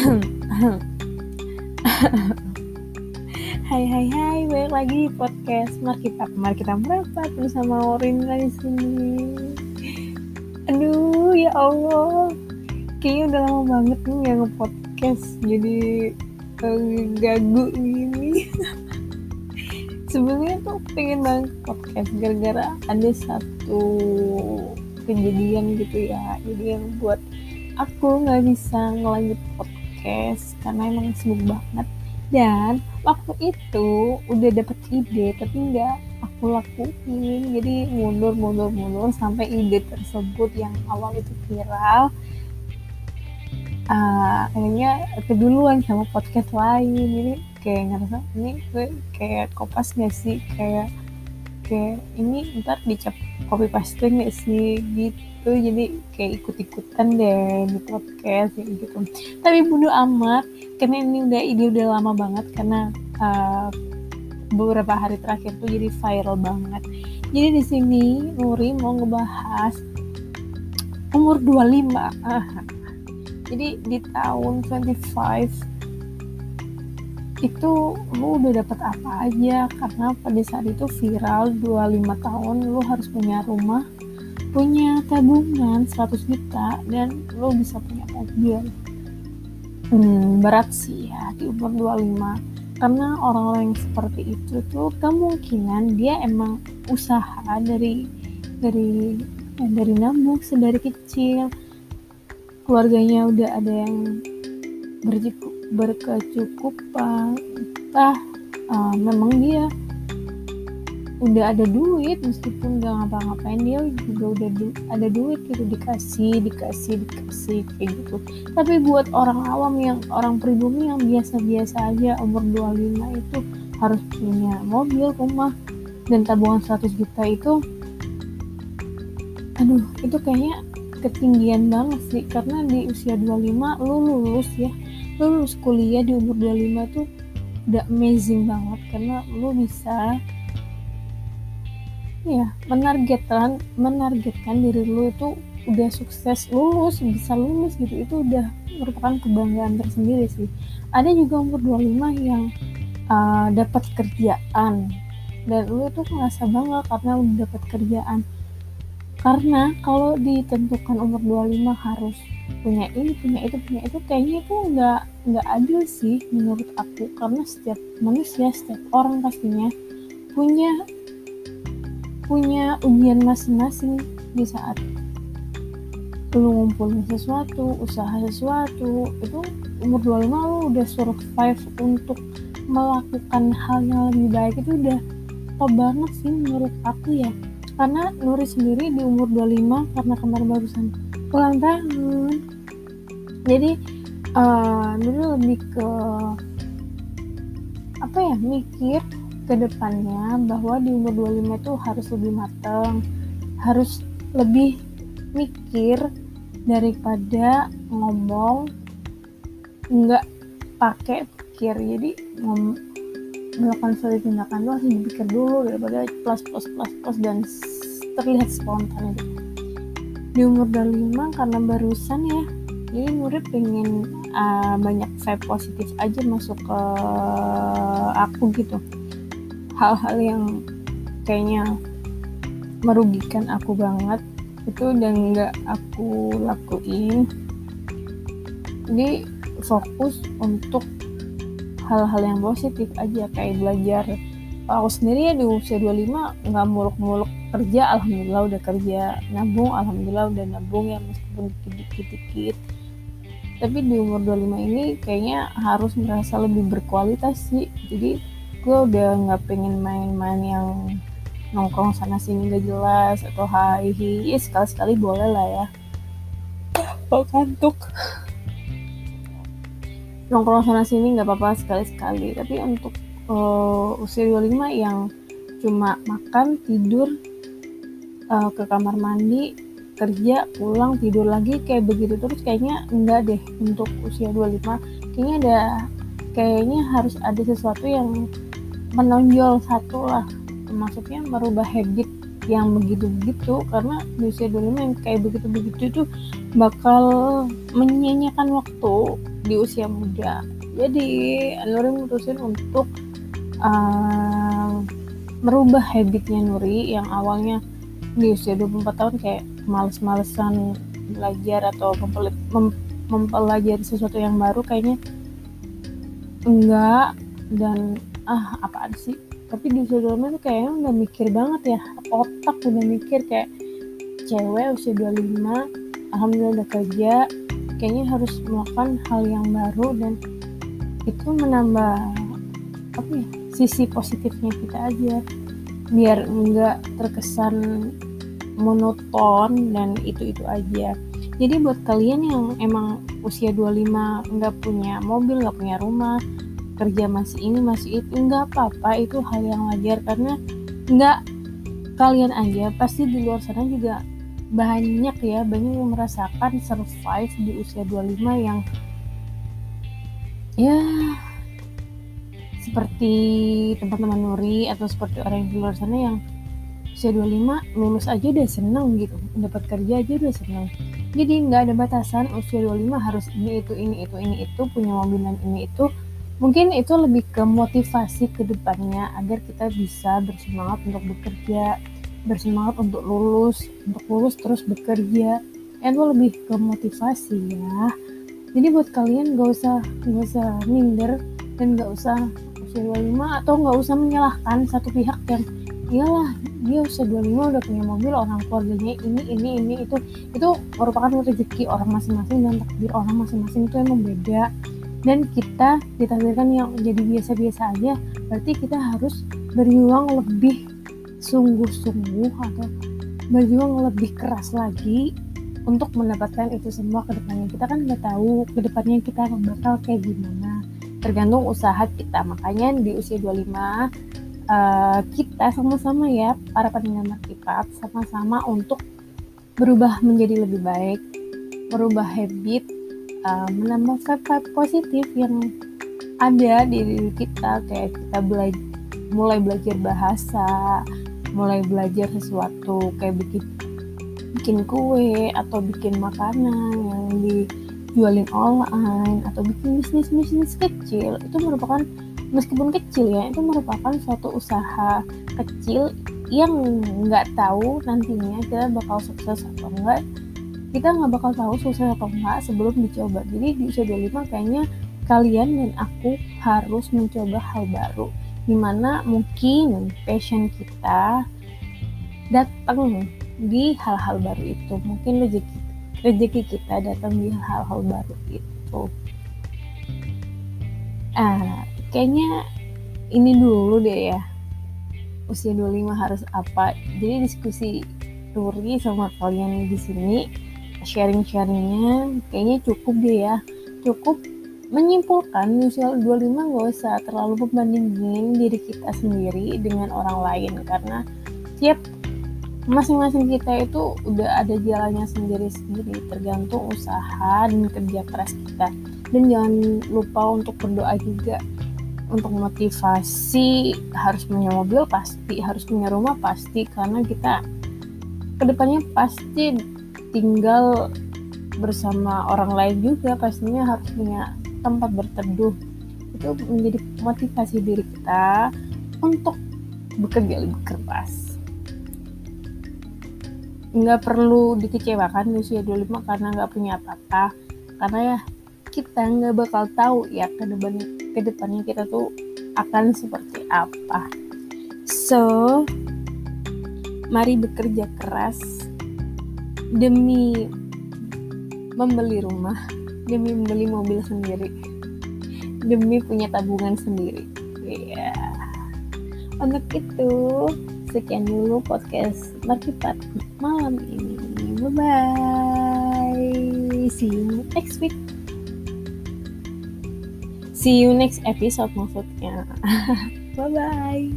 Hai hai hai, balik lagi di podcast Mari kita mari kita merapat bersama Orin di sini. Aduh, ya Allah. Kayaknya udah lama banget nih yang nge-podcast jadi uh, gagu gini. Sebenarnya tuh pengen banget podcast gara-gara ada satu kejadian gitu ya. Jadi yang buat aku nggak bisa ngelanjut podcast karena emang sibuk banget. Dan waktu itu udah dapet ide tapi nggak aku lakuin. Jadi mundur mundur mundur sampai ide tersebut yang awal itu viral. Uh, akhirnya keduluan sama podcast lain. Jadi kayak ngerasa ini kayak kopas gak sih? Kayak kayak ini ntar dicap copy paste gak sih? Gitu. Jadi kayak ikut-ikutan deh di podcast gitu. Tapi bodo amat karena ini udah ini udah lama banget karena uh, beberapa hari terakhir tuh jadi viral banget. Jadi di sini Nuri mau ngebahas umur 25 jadi di tahun 25 itu lu udah dapat apa aja? Karena pada saat itu viral 25 tahun lu harus punya rumah punya tabungan 100 juta dan lu bisa punya mobil. Hmm, berat sih ya di umur 25 karena orang-orang yang seperti itu tuh kemungkinan dia emang usaha dari dari dari nabung sedari kecil. Keluarganya udah ada yang bercukup berkecukupan entah uh, memang dia udah ada duit meskipun gak ngapa-ngapain dia juga udah du ada duit gitu dikasih dikasih dikasih kayak gitu. Tapi buat orang awam yang orang pribumi yang biasa-biasa aja umur 25 itu harus punya mobil rumah dan tabungan 100 juta itu aduh itu kayaknya ketinggian banget sih. Karena di usia 25 lu lulus ya lu lulus kuliah di umur 25 tuh udah amazing banget karena lu bisa ya menargetkan menargetkan diri lu itu udah sukses lulus bisa lulus gitu. Itu udah merupakan kebanggaan tersendiri sih. Ada juga umur 25 yang uh, dapat kerjaan. Dan lu tuh merasa bangga karena udah dapat kerjaan. Karena kalau ditentukan umur 25 harus punya ini punya itu punya itu kayaknya itu nggak nggak adil sih menurut aku. Karena setiap manusia setiap orang pastinya punya punya ujian masing-masing di saat lu ngumpulin sesuatu, usaha sesuatu, itu umur 25 lu udah survive untuk melakukan hal yang lebih baik itu udah top banget sih menurut aku ya. Karena Nuri sendiri di umur 25 karena kemarin barusan ulang tahun jadi uh, Nuri lebih ke apa ya mikir ke depannya bahwa di umur 25 itu harus lebih matang, harus lebih mikir daripada ngomong nggak pakai pikir. Jadi melakukan suatu tindakan itu harus dipikir dulu daripada plus plus plus plus dan terlihat spontan gitu. Di umur 25 karena barusan ya jadi murid pengen uh, banyak vibe positif aja masuk ke aku gitu. Hal-hal yang kayaknya merugikan aku banget itu dan nggak aku lakuin. Jadi fokus untuk hal-hal yang positif aja kayak belajar. Aku sendiri ya di usia 25 nggak muluk-muluk kerja alhamdulillah udah kerja nabung alhamdulillah udah nabung ya meskipun dikit-dikit tapi di umur 25 ini kayaknya harus merasa lebih berkualitas sih. Jadi gue udah nggak pengen main-main yang nongkrong sana sini gak jelas atau hai hi ya sekali-sekali boleh lah ya. Oh kantuk nongkrong sana sini nggak apa-apa sekali-sekali. Tapi untuk uh, usia 25 yang cuma makan tidur uh, ke kamar mandi kerja pulang tidur lagi kayak begitu terus kayaknya enggak deh untuk usia 25 kayaknya ada kayaknya harus ada sesuatu yang menonjol satu lah. Maksudnya merubah habit yang begitu-begitu karena di usia 25 yang kayak begitu-begitu itu bakal menyanyikan waktu di usia muda. Jadi Nuri memutusin untuk uh, merubah habitnya Nuri yang awalnya di usia 24 tahun kayak males-malesan belajar atau mem mempelajari sesuatu yang baru kayaknya enggak. Dan ah apaan sih? Tapi di usia 25 tuh kayaknya udah mikir banget ya. Otak udah mikir kayak cewek usia 25 alhamdulillah udah kerja kayaknya harus melakukan hal yang baru dan itu menambah apa ya sisi positifnya kita aja. Biar enggak terkesan monoton dan itu-itu aja. Jadi buat kalian yang emang usia 25 nggak punya mobil nggak punya rumah kerja masih ini masih itu nggak apa-apa. Itu hal yang wajar karena nggak kalian aja pasti di luar sana juga banyak ya banyak yang merasakan survive di usia 25 yang ya seperti teman-teman Nuri atau seperti orang yang di luar sana yang usia 25 lulus aja udah seneng gitu. Dapat kerja aja udah seneng. Jadi nggak ada batasan usia 25 harus ini itu ini itu ini itu punya mobil dan ini itu. Mungkin itu lebih ke motivasi ke depannya agar kita bisa bersemangat untuk bekerja bersemangat untuk lulus untuk lulus terus bekerja. Itu lebih ke motivasi ya. Jadi buat kalian gak usah gak usah minder dan gak usah usia 25 atau gak usah menyalahkan satu pihak yang iyalah dia usia 25 udah punya mobil orang keluarganya ini ini ini itu. Itu merupakan rezeki orang masing-masing dan takdir orang masing-masing itu emang beda. Dan kita ditakdirkan yang jadi biasa-biasa aja berarti kita harus berjuang lebih sungguh-sungguh atau berjuang lebih keras lagi untuk mendapatkan itu semua ke depannya. Kita kan nggak tahu ke depannya kita bakal kayak gimana. Tergantung usaha kita. Makanya di usia 25 eh, kita sama-sama ya para pendengar markipat sama-sama untuk berubah menjadi lebih baik merubah habit uh, menambah vibe positif yang ada di diri kita. Kayak kita belajar mulai belajar bahasa mulai belajar sesuatu kayak bikin bikin kue atau bikin makanan yang dijualin online atau bikin bisnis bisnis kecil itu merupakan meskipun kecil ya itu merupakan suatu usaha kecil yang nggak tahu nantinya kita bakal sukses atau enggak. Kita nggak bakal tahu sukses atau enggak sebelum dicoba. Jadi di usia 25 kayaknya kalian dan aku harus mencoba hal baru di mana mungkin passion kita datang di hal-hal baru itu. Mungkin rezeki rezeki kita datang di hal-hal baru itu. Ah kayaknya ini dulu deh ya. Usia 25 harus apa? Jadi diskusi Nuri sama kalian di sini sharing-sharingnya kayaknya cukup deh ya. Cukup menyimpulkan usia 25 gak usah terlalu membandingin diri kita sendiri dengan orang lain. Karena tiap masing-masing kita itu udah ada jalannya sendiri-sendiri tergantung usaha dan kerja keras kita. Dan jangan lupa untuk berdoa juga untuk motivasi harus punya mobil pasti harus punya rumah pasti karena kita ke depannya pasti tinggal bersama orang lain juga pastinya harus punya tempat berteduh. Itu menjadi motivasi diri kita untuk bekerja lebih keras. Nggak perlu dikecewakan di usia 25 karena nggak punya apa-apa. Karena ya kita nggak bakal tahu ya ke ke depannya kita tuh akan seperti apa so mari bekerja keras demi membeli rumah, demi membeli mobil sendiri, demi punya tabungan sendiri. Iya. Yeah. Untuk itu, sekian dulu podcast Markipat malam ini. Bye bye. See you next week. See you next episode maksudnya. bye bye.